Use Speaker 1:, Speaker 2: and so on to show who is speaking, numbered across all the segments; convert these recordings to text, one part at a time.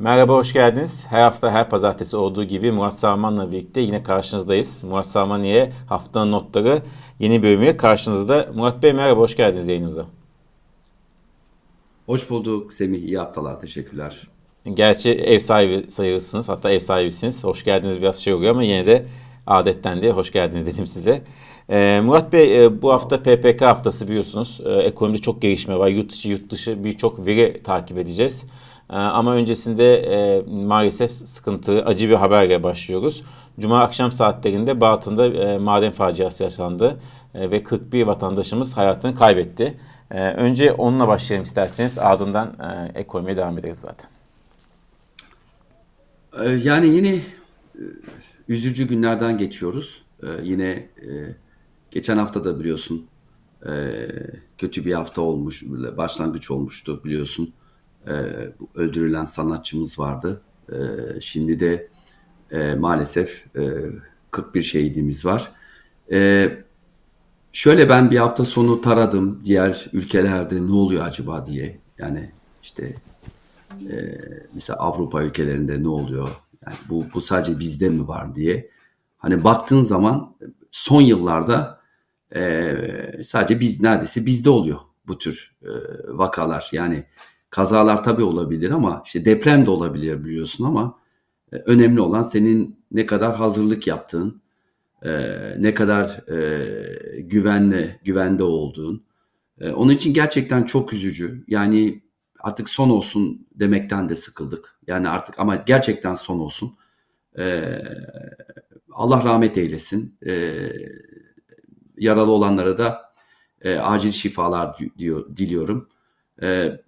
Speaker 1: Merhaba, hoş geldiniz. Her hafta, her pazartesi olduğu gibi Murat Salman'la birlikte yine karşınızdayız. Murat Salmaniye haftanın notları yeni bölümüyle karşınızda. Murat Bey merhaba, hoş geldiniz yayınımıza.
Speaker 2: Hoş bulduk Semih, iyi haftalar, teşekkürler.
Speaker 1: Gerçi ev sahibi sayılırsınız, hatta ev sahibisiniz. Hoş geldiniz biraz şey oluyor ama yine de adetten de hoş geldiniz dedim size. Ee, Murat Bey e, bu hafta PPK haftası biliyorsunuz. E, ekonomide çok gelişme var. Yurt dışı yurt dışı birçok veri takip edeceğiz. E, ama öncesinde e, maalesef sıkıntı, acı bir haberle başlıyoruz. Cuma akşam saatlerinde Batın'da e, maden faciası yaşandı e, ve 41 vatandaşımız hayatını kaybetti. E, önce onunla başlayalım isterseniz ardından e, ekonomiye devam ederiz zaten.
Speaker 2: Ee, yani yine e, üzücü günlerden geçiyoruz. Ee, yine e, geçen hafta da biliyorsun e, kötü bir hafta olmuş, başlangıç olmuştu biliyorsun. Öldürülen sanatçımız vardı. Şimdi de maalesef 41 şehidimiz var. Şöyle ben bir hafta sonu taradım diğer ülkelerde ne oluyor acaba diye. Yani işte e, mesela Avrupa ülkelerinde ne oluyor? Yani bu, bu sadece bizde mi var diye. Hani baktığın zaman son yıllarda e, sadece biz neredeyse bizde oluyor bu tür e, vakalar. Yani kazalar tabii olabilir ama işte deprem de olabilir biliyorsun ama e, önemli olan senin ne kadar hazırlık yaptığın, e, ne kadar e, güvenli, güvende olduğun. E, onun için gerçekten çok üzücü. Yani artık son olsun demekten de sıkıldık. Yani artık ama gerçekten son olsun. Ee, Allah rahmet eylesin. Ee, yaralı olanlara da e, acil şifalar diyor, diliyorum. Ee,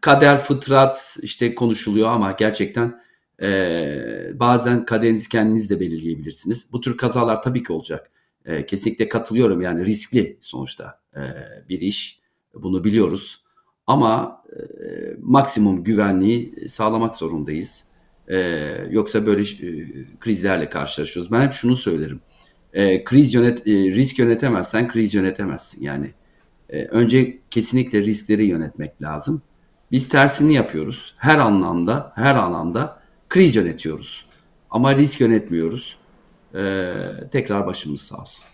Speaker 2: kader, fıtrat işte konuşuluyor ama gerçekten e, bazen kaderinizi kendiniz de belirleyebilirsiniz. Bu tür kazalar tabii ki olacak. E, kesinlikle katılıyorum yani riskli sonuçta e, bir iş. Bunu biliyoruz. Ama e, maksimum güvenliği sağlamak zorundayız. E, yoksa böyle e, krizlerle karşılaşıyoruz. Ben hep şunu söylerim. E, kriz yönet, e, risk yönetemezsen kriz yönetemezsin. Yani e, önce kesinlikle riskleri yönetmek lazım. Biz tersini yapıyoruz. Her anlamda, her alanda kriz yönetiyoruz. Ama risk yönetmiyoruz. E, tekrar başımız sağ olsun.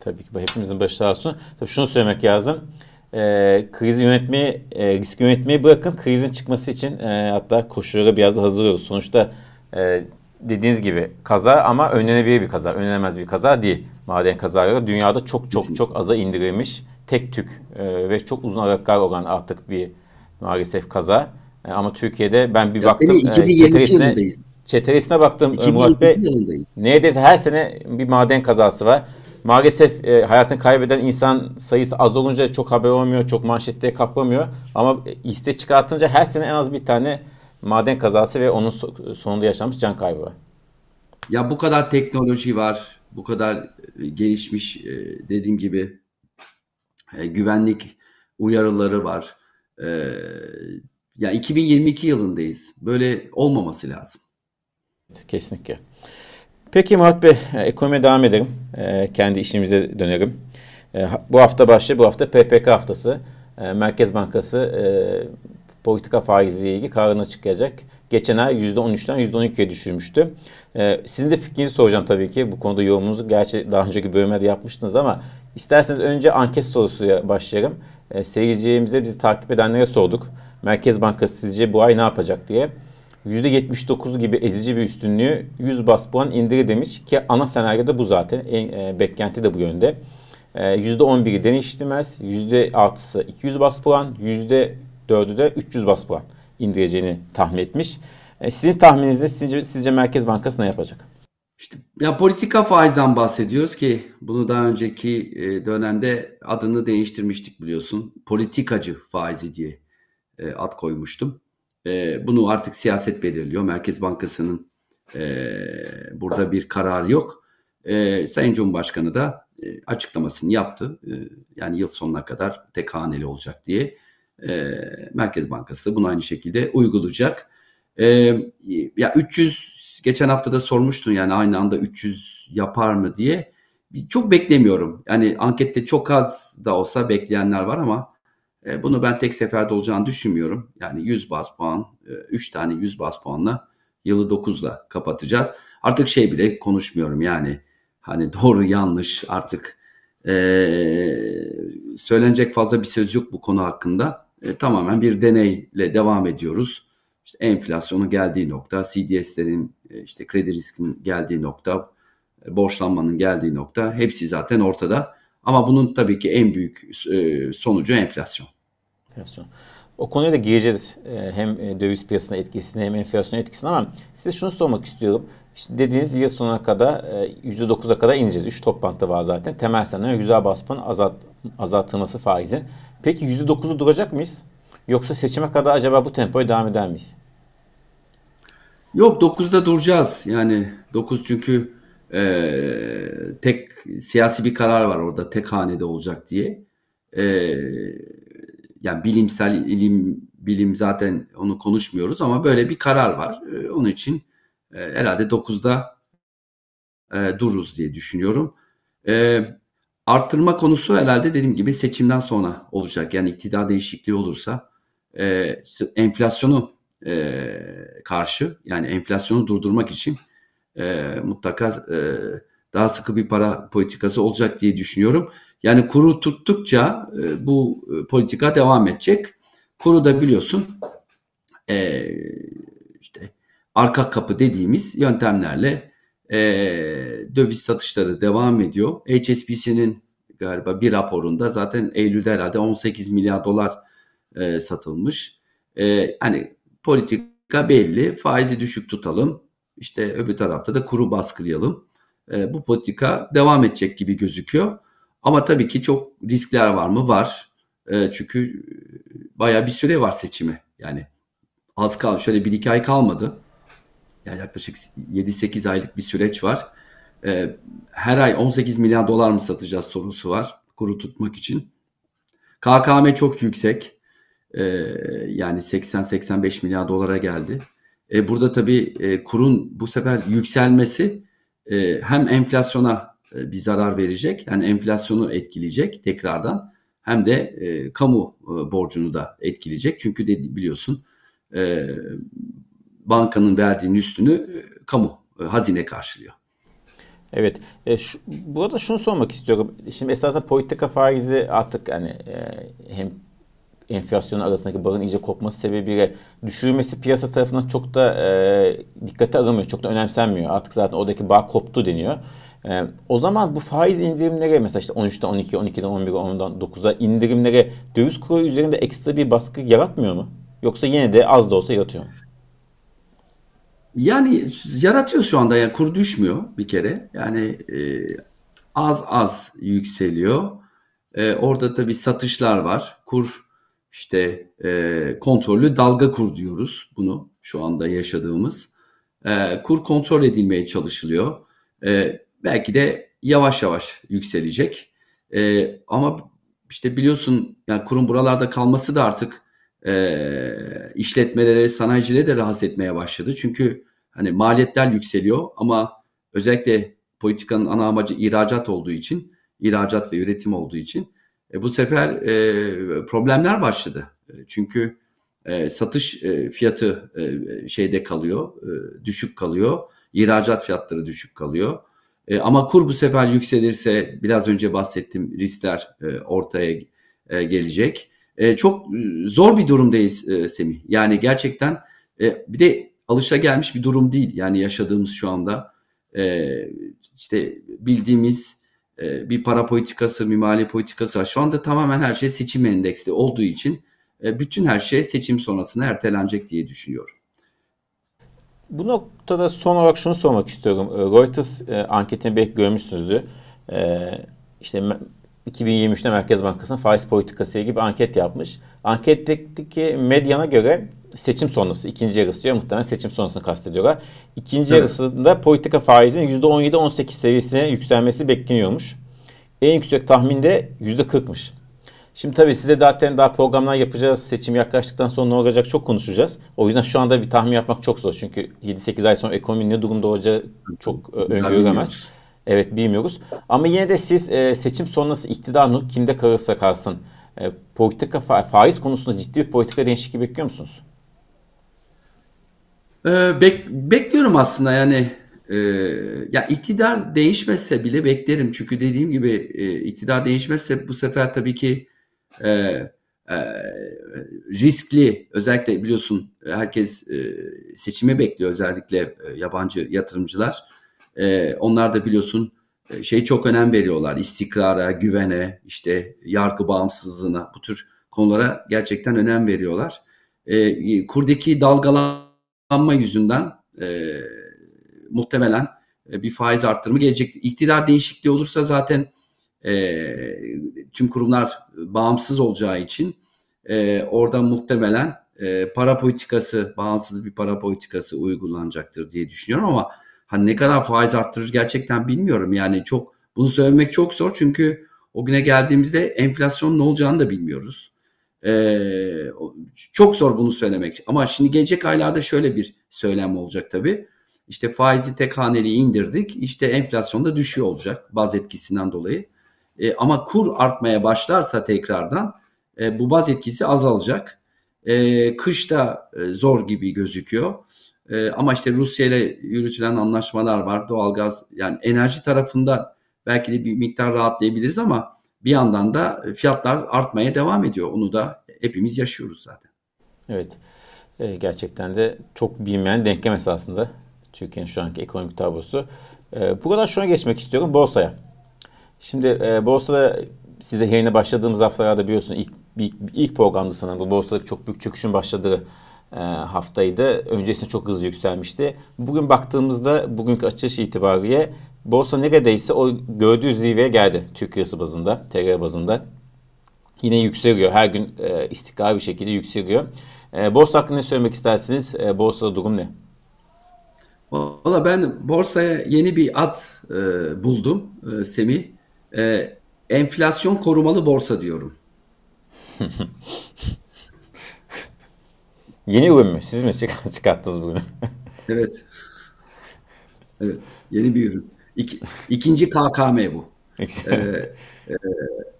Speaker 1: Tabii ki hepimizin başı sağ olsun. Tabii şunu söylemek lazım e, krizi yönetmeyi, e, risk yönetmeyi bırakın krizin çıkması için e, hatta koşullara biraz da hazırlıyoruz. Sonuçta e, dediğiniz gibi kaza ama önlenebilir bir kaza, önlenemez bir kaza değil. Maden kazaları dünyada çok çok çok aza indirilmiş tek tük e, ve çok uzun aralıklar olan artık bir maalesef kaza. E, ama Türkiye'de ben bir ya baktım e, çeteresine, çeteresine baktım e, Murat Bey. Neredeyse her sene bir maden kazası var maalesef e, hayatını kaybeden insan sayısı az olunca çok haber olmuyor, çok manşette kaplamıyor. Ama iste çıkartınca her sene en az bir tane maden kazası ve onun sonunda yaşanmış can kaybı var.
Speaker 2: Ya bu kadar teknoloji var, bu kadar e, gelişmiş e, dediğim gibi e, güvenlik uyarıları var. Ya 2022 yılındayız. Böyle olmaması lazım.
Speaker 1: Kesinlikle. Peki Murat Bey, ekonomiye devam edelim. Kendi işimize dönelim. Bu hafta başlıyor, bu hafta PPK haftası. Merkez Bankası politika faiziyle ilgili kararını açıklayacak. Geçen ay %13'ten %12'ye düşürmüştü. E, sizin de fikrinizi soracağım tabii ki. Bu konuda yorumunuzu gerçi daha önceki bölümlerde yapmıştınız ama isterseniz önce anket sorusuyla başlayalım. E, seyircilerimize bizi takip edenlere sorduk. Merkez Bankası sizce bu ay ne yapacak diye. %79 gibi ezici bir üstünlüğü 100 bas puan indiri demiş ki ana senaryoda bu zaten. En, e, beklenti de bu yönde. E, %11'i değiştirmez. %6'sı 200 bas puan. %4'ü de 300 bas puan indireceğini tahmin etmiş. E, sizin tahmininizde sizce, sizce Merkez Bankası ne yapacak?
Speaker 2: İşte ya politika faizden bahsediyoruz ki bunu daha önceki e, dönemde adını değiştirmiştik biliyorsun. Politikacı faizi diye e, ad koymuştum. E, bunu artık siyaset belirliyor. Merkez Bankası'nın burada bir karar yok. Sayın Cumhurbaşkanı da açıklamasını yaptı. Yani yıl sonuna kadar tek haneli olacak diye. E, Merkez Bankası da bunu aynı şekilde uygulayacak. E, ya 300 geçen hafta da sormuştun yani aynı anda 300 yapar mı diye. Çok beklemiyorum. Yani ankette çok az da olsa bekleyenler var ama E, bunu ben tek seferde olacağını düşünmüyorum. Yani 100 bas puan, 3 e, tane 100 bas puanla yılı 9'la kapatacağız. Artık şey bile konuşmuyorum yani hani doğru yanlış artık e, söylenecek fazla bir söz yok bu konu hakkında. E, tamamen bir deneyle devam ediyoruz. İşte enflasyonun geldiği nokta, CDS'lerin e, işte kredi riskinin geldiği nokta, e, borçlanmanın geldiği nokta hepsi zaten ortada. Ama bunun tabii ki en büyük e, sonucu enflasyon.
Speaker 1: Enflasyon. O konuya da gireceğiz. Hem döviz piyasasına etkisini hem enflasyon etkisini ama size şunu sormak istiyorum. İşte dediğiniz yıl sonuna kadar %9'a kadar ineceğiz. 3 toplantı var zaten. Temel senden güzel basmanın azalt, azaltılması faizin. Peki %9'u duracak mıyız? Yoksa seçime kadar acaba bu tempoya devam eder miyiz?
Speaker 2: Yok 9'da duracağız. Yani 9 çünkü e, tek siyasi bir karar var orada tek hanede olacak diye. E, yani bilimsel ilim bilim zaten onu konuşmuyoruz ama böyle bir karar var. E, onun için e, herhalde 9'da e, dururuz diye düşünüyorum. E, arttırma konusu herhalde dediğim gibi seçimden sonra olacak. Yani iktidar değişikliği olursa e, enflasyonu e, karşı yani enflasyonu durdurmak için e, mutlaka e, daha sıkı bir para politikası olacak diye düşünüyorum. Yani kuru tuttukça e, bu e, politika devam edecek. Kuru da biliyorsun e, işte arka kapı dediğimiz yöntemlerle e, döviz satışları devam ediyor. HSBC'nin galiba bir raporunda zaten Eylül'de herhalde 18 milyar dolar e, satılmış. E, hani politika belli. Faizi düşük tutalım. İşte öbür tarafta da kuru baskılayalım. E, bu politika devam edecek gibi gözüküyor. Ama tabii ki çok riskler var mı? Var. E, çünkü baya bir süre var seçime. Yani az kal şöyle bir iki ay kalmadı. Yani yaklaşık 7-8 aylık bir süreç var. E, her ay 18 milyar dolar mı satacağız sorusu var kuru tutmak için. KKM çok yüksek. E, yani 80-85 milyar dolara geldi. E, burada tabii e, kurun bu sefer yükselmesi e, hem enflasyona e, bir zarar verecek, yani enflasyonu etkileyecek tekrardan hem de e, kamu e, borcunu da etkileyecek. Çünkü de biliyorsun e, bankanın verdiğinin üstünü e, kamu, e, hazine karşılıyor.
Speaker 1: Evet. E, şu, burada şunu sormak istiyorum. Şimdi esasında politika faizi artık hani e, hem enflasyon arasındaki bağın iyice kopması sebebiyle düşürmesi piyasa tarafından çok da e, dikkate alınmıyor. Çok da önemsenmiyor. Artık zaten oradaki bağ koptu deniyor. E, o zaman bu faiz indirimleri mesela işte 13'ten 12, 12'den 11'e, 10'dan 9'a indirimlere döviz kuru üzerinde ekstra bir baskı yaratmıyor mu? Yoksa yine de az da olsa yaratıyor mu?
Speaker 2: Yani yaratıyor şu anda yani kur düşmüyor bir kere. Yani e, az az yükseliyor. E, orada tabii satışlar var. Kur işte e, kontrollü dalga kur diyoruz bunu şu anda yaşadığımız. E, kur kontrol edilmeye çalışılıyor. E, belki de yavaş yavaş yükselecek. E, ama işte biliyorsun yani kurun buralarda kalması da artık e, işletmelere, sanayicilere de rahatsız etmeye başladı. Çünkü hani maliyetler yükseliyor ama özellikle politikanın ana amacı ihracat olduğu için, ihracat ve üretim olduğu için e, bu sefer e, problemler başladı. E, çünkü e, satış e, fiyatı e, şeyde kalıyor, e, düşük kalıyor. İhracat fiyatları düşük kalıyor. E, ama kur bu sefer yükselirse biraz önce bahsettiğim riskler e, ortaya e, gelecek. E, çok zor bir durumdayız e, Semih. Yani gerçekten e, bir de alışa gelmiş bir durum değil. Yani yaşadığımız şu anda e, işte bildiğimiz e, bir para politikası, bir mali politikası. Şu anda tamamen her şey seçim endeksli olduğu için e, bütün her şey seçim sonrasına ertelenecek diye düşünüyorum.
Speaker 1: Bu noktada son olarak şunu sormak istiyorum. E, Reuters e, anketini belki görmüşsünüzdür. E, işte 2023'te Merkez Bankası'nın faiz politikası gibi anket yapmış. Anketteki medyana göre seçim sonrası ikinci yarısı diyor. Muhtemelen seçim sonrasını kastediyorlar. İkinci evet. yarısında politika faizinin %17-18 seviyesine yükselmesi bekleniyormuş. En yüksek tahminde %40'mış. Şimdi tabii size zaten daha programlar yapacağız. Seçim yaklaştıktan sonra ne olacak çok konuşacağız. O yüzden şu anda bir tahmin yapmak çok zor. Çünkü 7-8 ay sonra ekonomi ne durumda olacağı çok e, öngörülemez. Evet bilmiyoruz. Ama yine de siz e, seçim sonrası iktidar kimde kalırsa kalsın E, politika faiz konusunda ciddi bir politika değişikliği bekliyor musunuz?
Speaker 2: Ee, bek, bekliyorum aslında yani e, ya iktidar değişmezse bile beklerim çünkü dediğim gibi e, iktidar değişmezse bu sefer tabii ki e, e, riskli özellikle biliyorsun herkes e, seçimi bekliyor özellikle e, yabancı yatırımcılar e, onlar da biliyorsun e, şey çok önem veriyorlar istikrara güvene işte yargı bağımsızlığına bu tür konulara gerçekten önem veriyorlar e, kurdaki dalgalanma yüzünden e, muhtemelen e, bir faiz arttırımı gelecek. İktidar değişikliği olursa zaten e, tüm kurumlar bağımsız olacağı için e, orada muhtemelen e, para politikası, bağımsız bir para politikası uygulanacaktır diye düşünüyorum ama hani ne kadar faiz arttırır gerçekten bilmiyorum. Yani çok bunu söylemek çok zor çünkü o güne geldiğimizde enflasyon ne olacağını da bilmiyoruz. Ee, çok zor bunu söylemek. Ama şimdi gelecek aylarda şöyle bir söylem olacak tabii. İşte faizi tek haneli indirdik. İşte enflasyon da düşüyor olacak baz etkisinden dolayı. E, ama kur artmaya başlarsa tekrardan e, bu baz etkisi azalacak. E, kışta e, zor gibi gözüküyor. E, ama işte Rusya ile yürütülen anlaşmalar var. Doğalgaz yani enerji tarafında belki de bir miktar rahatlayabiliriz ama bir yandan da fiyatlar artmaya devam ediyor. Onu da hepimiz yaşıyoruz zaten.
Speaker 1: Evet. E, gerçekten de çok bilmeyen denklem esasında. Türkiye'nin şu anki ekonomik tablosu. E, bu kadar şuna geçmek istiyorum borsaya. Şimdi e, borsada size yayına başladığımız haftalarda biliyorsun ilk, ilk, ilk programda sanırım bu borsadaki çok büyük çöküşün başladığı haftaydı. Öncesinde çok hızlı yükselmişti. Bugün baktığımızda bugünkü açılış itibariyle borsa neredeyse o gördüğü zirveye geldi Türkiye bazında, TR bazında. Yine yükseliyor. Her gün e, istikrarlı bir şekilde yükseliyor. E, borsa hakkında ne söylemek istersiniz? E, borsada durum ne?
Speaker 2: Valla ben borsaya yeni bir ad e, buldum e, Semih. E, enflasyon korumalı borsa diyorum.
Speaker 1: yeni ürün mü? Siz mi çıkarttınız bunu?
Speaker 2: evet. Evet. Yeni bir ürün. İki, ikinci KKM bu. ee, e,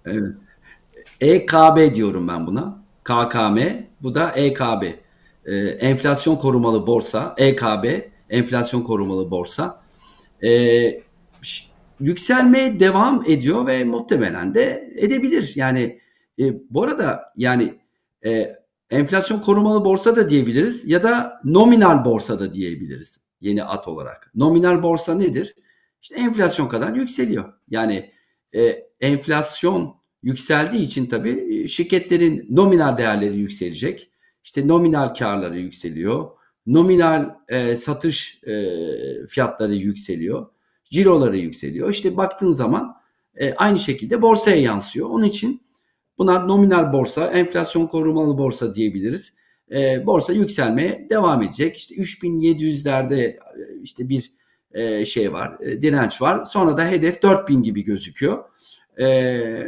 Speaker 2: evet. EKB diyorum ben buna. KKM. Bu da EKB. Ee, enflasyon korumalı borsa. EKB enflasyon korumalı borsa e, yükselmeye devam ediyor ve muhtemelen de edebilir. Yani e, bu arada yani e, enflasyon korumalı borsa da diyebiliriz ya da nominal borsa da diyebiliriz yeni at olarak. Nominal borsa nedir? İşte enflasyon kadar yükseliyor. Yani e, enflasyon yükseldiği için tabii e, şirketlerin nominal değerleri yükselecek. İşte nominal karları yükseliyor nominal e, satış e, fiyatları yükseliyor. Ciroları yükseliyor. İşte baktığın zaman e, aynı şekilde borsaya yansıyor. Onun için buna nominal borsa, enflasyon korumalı borsa diyebiliriz. E, borsa yükselmeye devam edecek. İşte 3700'lerde e, işte bir e, şey var, e, direnç var. Sonra da hedef 4000 gibi gözüküyor. E,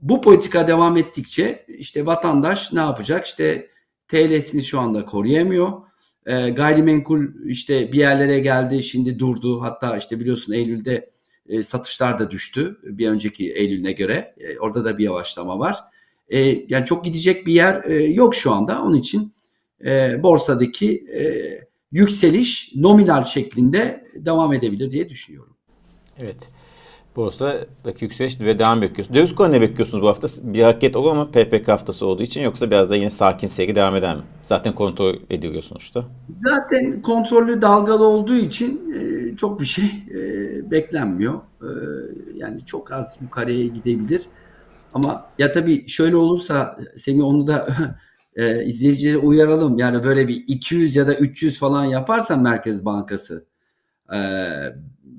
Speaker 2: bu politika devam ettikçe işte vatandaş ne yapacak? İşte TL'sini şu anda koruyamıyor. E, gayrimenkul işte bir yerlere geldi şimdi durdu. Hatta işte biliyorsun Eylül'de e, satışlar da düştü bir önceki Eylül'üne göre. E, orada da bir yavaşlama var. E, yani çok gidecek bir yer e, yok şu anda. Onun için e, borsadaki e, yükseliş nominal şeklinde devam edebilir diye düşünüyorum.
Speaker 1: Evet borsadaki yükseliş ve devam bekliyorsunuz. Döviz konu ne bekliyorsunuz bu hafta? Bir hareket olur mu PPK haftası olduğu için yoksa biraz da yine sakin seyri devam eder mi? Zaten kontrol ediliyor sonuçta.
Speaker 2: Zaten kontrollü dalgalı olduğu için e, çok bir şey e, beklenmiyor. E, yani çok az yukarıya gidebilir. Ama ya tabii şöyle olursa Semih onu da izleyicileri uyaralım. Yani böyle bir 200 ya da 300 falan yaparsa Merkez Bankası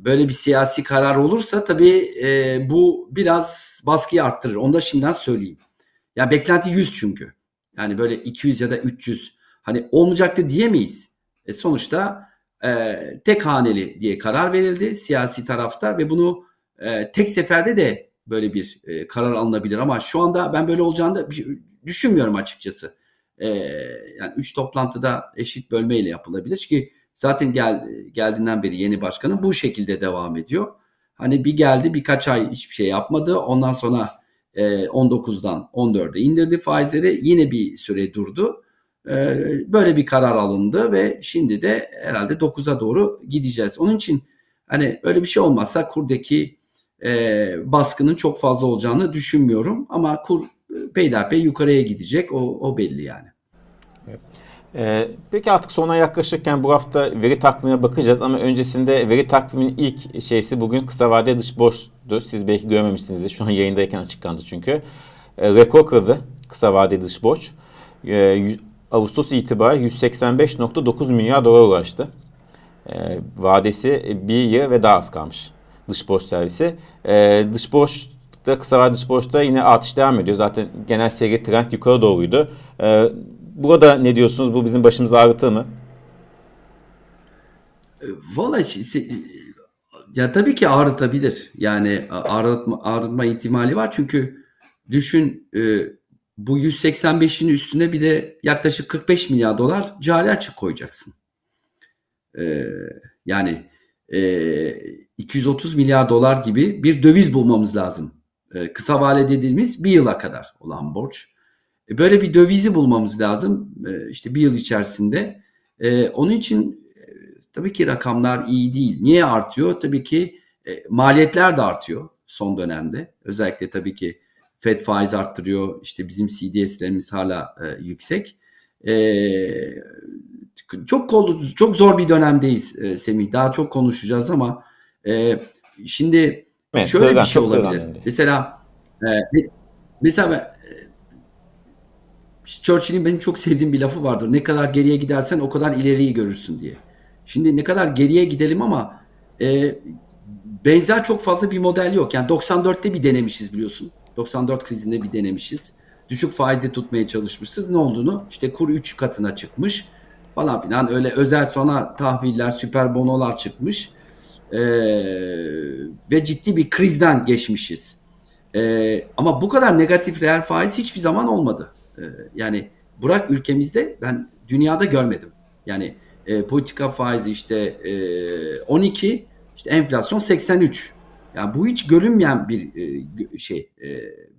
Speaker 2: böyle bir siyasi karar olursa tabii e, bu biraz baskıyı arttırır. Onu da şimdiden söyleyeyim. Ya beklenti 100 çünkü. Yani böyle 200 ya da 300 hani olmayacaktı diyemeyiz. E sonuçta e, tek haneli diye karar verildi siyasi tarafta ve bunu e, tek seferde de böyle bir e, karar alınabilir ama şu anda ben böyle olacağını da düşünmüyorum açıkçası. E, yani 3 toplantıda eşit bölmeyle yapılabilir ki Zaten gel, geldiğinden beri yeni başkanın bu şekilde devam ediyor. Hani bir geldi birkaç ay hiçbir şey yapmadı. Ondan sonra 19'dan 14'e indirdi faizleri. Yine bir süre durdu. Böyle bir karar alındı ve şimdi de herhalde 9'a doğru gideceğiz. Onun için hani öyle bir şey olmazsa kurdaki baskının çok fazla olacağını düşünmüyorum. Ama kur peyderpey yukarıya gidecek o, o belli yani.
Speaker 1: Ee, peki artık sona yaklaşırken bu hafta veri takvimine bakacağız ama öncesinde veri takviminin ilk şeysi bugün kısa vadeli dış borçtu. Siz belki görmemişsinizdir. Şu an yayındayken açıklandı çünkü. Ee, rekor kırdı kısa vadeli dış borç. Ee, Ağustos itibariyle 185.9 milyar dolar ulaştı. Ee, vadesi bir yıl ve daha az kalmış dış borç servisi. Ee, dış borçta kısa vadeli dış borçta yine artış devam ediyor. Zaten genel seyir trend yukarı doğruydu. Ee, Burada ne diyorsunuz? Bu bizim başımızı ağrıtır mı?
Speaker 2: E, Valla ya tabii ki ağrıtabilir. Yani ağrıtma, ağrıtma ihtimali var. Çünkü düşün e, bu 185'in üstüne bir de yaklaşık 45 milyar dolar cari açık koyacaksın. E, yani 230 milyar dolar gibi bir döviz bulmamız lazım. Kısa vade dediğimiz bir yıla kadar olan borç. E, böyle bir dövizi bulmamız lazım e, işte bir yıl içerisinde. E, onun için tabii ki rakamlar iyi değil. Niye artıyor? Tabii ki maliyetler de artıyor son dönemde. Özellikle tabii ki Fed faiz arttırıyor. İşte bizim CDS'lerimiz hala yüksek. çok çok zor bir dönemdeyiz Semih. Daha çok konuşacağız ama şimdi şöyle bir şey olabilir. Mesela mesela Churchill'in benim çok sevdiğim bir lafı vardır. Ne kadar geriye gidersen o kadar ileriyi görürsün diye. Şimdi ne kadar geriye gidelim ama e, benzer çok fazla bir model yok. Yani 94'te bir denemişiz biliyorsun. 94 krizinde bir denemişiz. Düşük faizle tutmaya çalışmışız. Ne olduğunu işte kur 3 katına çıkmış falan filan. Öyle özel sona tahviller, süper bonolar çıkmış. Ee, ve ciddi bir krizden geçmişiz. Ee, ama bu kadar negatif reel faiz hiçbir zaman olmadı. Ee, yani bırak ülkemizde ben dünyada görmedim. Yani e, politika faizi işte e, 12, işte enflasyon 83. Yani bu hiç görünmeyen bir e, şey, e,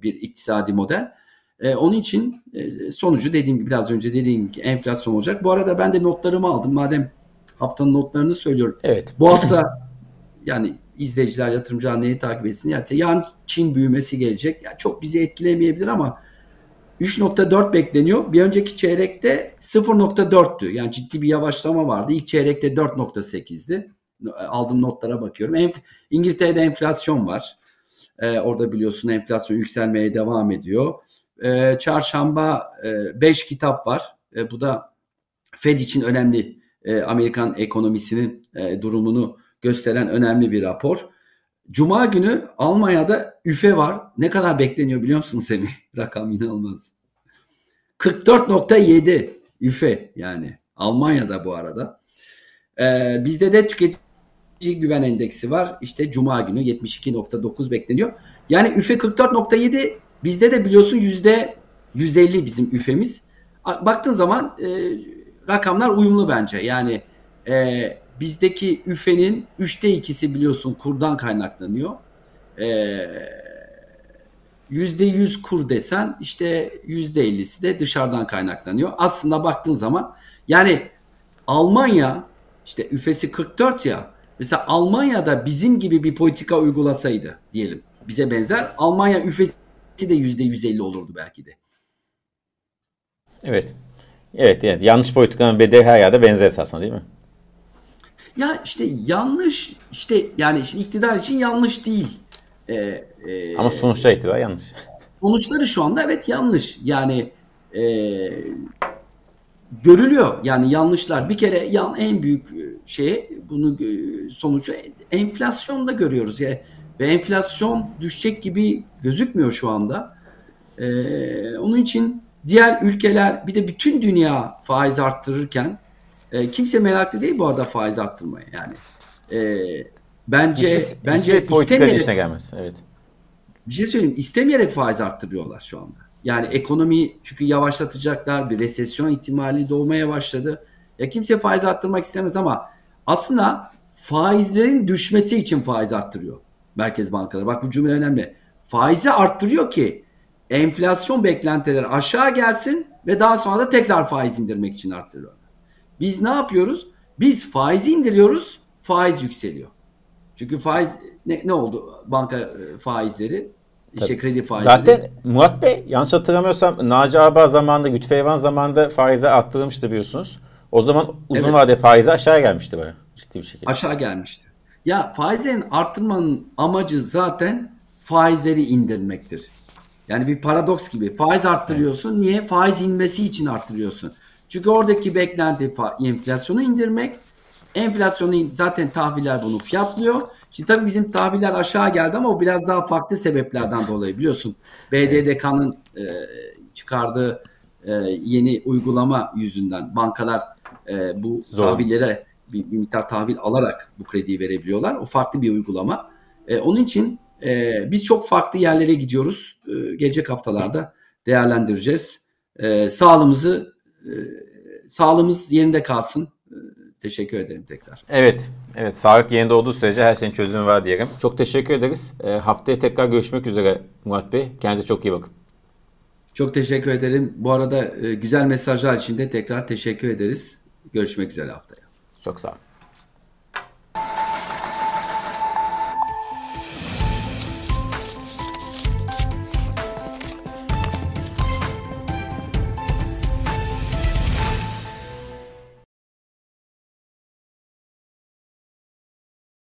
Speaker 2: bir iktisadi model. E, onun için e, sonucu dediğim gibi biraz önce dediğim gibi enflasyon olacak. Bu arada ben de notlarımı aldım. Madem haftanın notlarını söylüyorum.
Speaker 1: Evet.
Speaker 2: Bu hafta yani izleyiciler, yatırımcılar neyi takip etsin? Yani yarın Çin büyümesi gelecek. Yani çok bizi etkilemeyebilir ama 3.4 bekleniyor. Bir önceki çeyrekte 0.4'tü. Yani ciddi bir yavaşlama vardı. İlk çeyrekte 4.8'di. Aldığım notlara bakıyorum. Enf İngiltere'de enflasyon var. Ee, orada biliyorsun enflasyon yükselmeye devam ediyor. Ee, çarşamba 5 e, kitap var. E, bu da Fed için önemli. E, Amerikan ekonomisinin e, durumunu gösteren önemli bir rapor. Cuma günü Almanya'da üfe var. Ne kadar bekleniyor biliyor musun seni? Rakam inanılmaz. 44.7 üfe yani. Almanya'da bu arada. Ee, bizde de tüketici güven endeksi var. İşte Cuma günü 72.9 bekleniyor. Yani üfe 44.7 bizde de biliyorsun yüzde 150 bizim üfemiz. Baktığın zaman e, rakamlar uyumlu bence. Yani e, bizdeki üfenin üçte ikisi biliyorsun kurdan kaynaklanıyor. Ee, yüzde yüz kur desen işte yüzde ellisi de dışarıdan kaynaklanıyor. Aslında baktığın zaman yani Almanya işte üfesi 44 ya mesela Almanya'da bizim gibi bir politika uygulasaydı diyelim bize benzer Almanya üfesi de yüzde 150 olurdu belki de.
Speaker 1: Evet. Evet, evet. Yanlış politikanın bedeli her yerde benzer esasında değil mi?
Speaker 2: Ya işte yanlış işte yani işte iktidar için yanlış değil. Ee,
Speaker 1: e, Ama sonuçta itibariyle yanlış.
Speaker 2: Sonuçları şu anda evet yanlış. Yani e, görülüyor yani yanlışlar. Bir kere yan, en büyük şey bunu e, sonucu enflasyonda görüyoruz. Yani, ve enflasyon düşecek gibi gözükmüyor şu anda. Ee, onun için diğer ülkeler bir de bütün dünya faiz arttırırken e, kimse meraklı değil bu arada faiz arttırmaya yani. E, bence hiçbir, bence
Speaker 1: hiçbir istemeyerek gelmez. Evet.
Speaker 2: Bir şey söyleyeyim. istemeyerek faiz arttırıyorlar şu anda. Yani ekonomi çünkü yavaşlatacaklar. Bir resesyon ihtimali doğmaya başladı. Ya kimse faiz arttırmak istemez ama aslında faizlerin düşmesi için faiz arttırıyor merkez bankaları. Bak bu cümle önemli. Faizi arttırıyor ki enflasyon beklentileri aşağı gelsin ve daha sonra da tekrar faiz indirmek için arttırıyorlar. Biz ne yapıyoruz? Biz faizi indiriyoruz, faiz yükseliyor. Çünkü faiz ne, ne oldu? Banka e, faizleri, işte kredi faizleri.
Speaker 1: Zaten Murat Bey yanlış hatırlamıyorsam Naci Ağbağ zamanında, Lütfü Eyvan zamanında faizler arttırılmıştı biliyorsunuz. O zaman uzun
Speaker 2: Evet.
Speaker 1: vade faizi aşağı gelmişti böyle ciddi bir şekilde.
Speaker 2: aşağı gelmişti. Ya faizlerin arttırmanın amacı zaten faizleri indirmektir. Yani bir paradoks gibi. Faiz arttırıyorsun. Niye? Faiz inmesi için arttırıyorsun. Çünkü oradaki beklenti enflasyonu indirmek. Enflasyonu zaten tahviller bunu fiyatlıyor. Şimdi tabii bizim tahviller aşağı geldi ama o biraz daha farklı sebeplerden dolayı biliyorsun. BDDK'nın e, çıkardığı e, yeni uygulama yüzünden bankalar e, bu
Speaker 1: Zor.
Speaker 2: tahvillere bir, bir miktar tahvil alarak bu krediyi verebiliyorlar. O farklı bir uygulama. E, onun için e, biz çok farklı yerlere gidiyoruz. E, gelecek haftalarda değerlendireceğiz. E, sağlığımızı sağlığımız yerinde kalsın. E, teşekkür ederim tekrar.
Speaker 1: Evet. Evet. Sağlık yerinde olduğu sürece her şeyin çözümü var diyelim. Çok teşekkür ederiz. E, haftaya tekrar görüşmek üzere Murat Bey. Kendinize çok iyi bakın.
Speaker 2: Çok teşekkür ederim. Bu arada e, güzel mesajlar için de tekrar teşekkür ederiz. Görüşmek üzere haftaya.
Speaker 1: Çok sağ olun.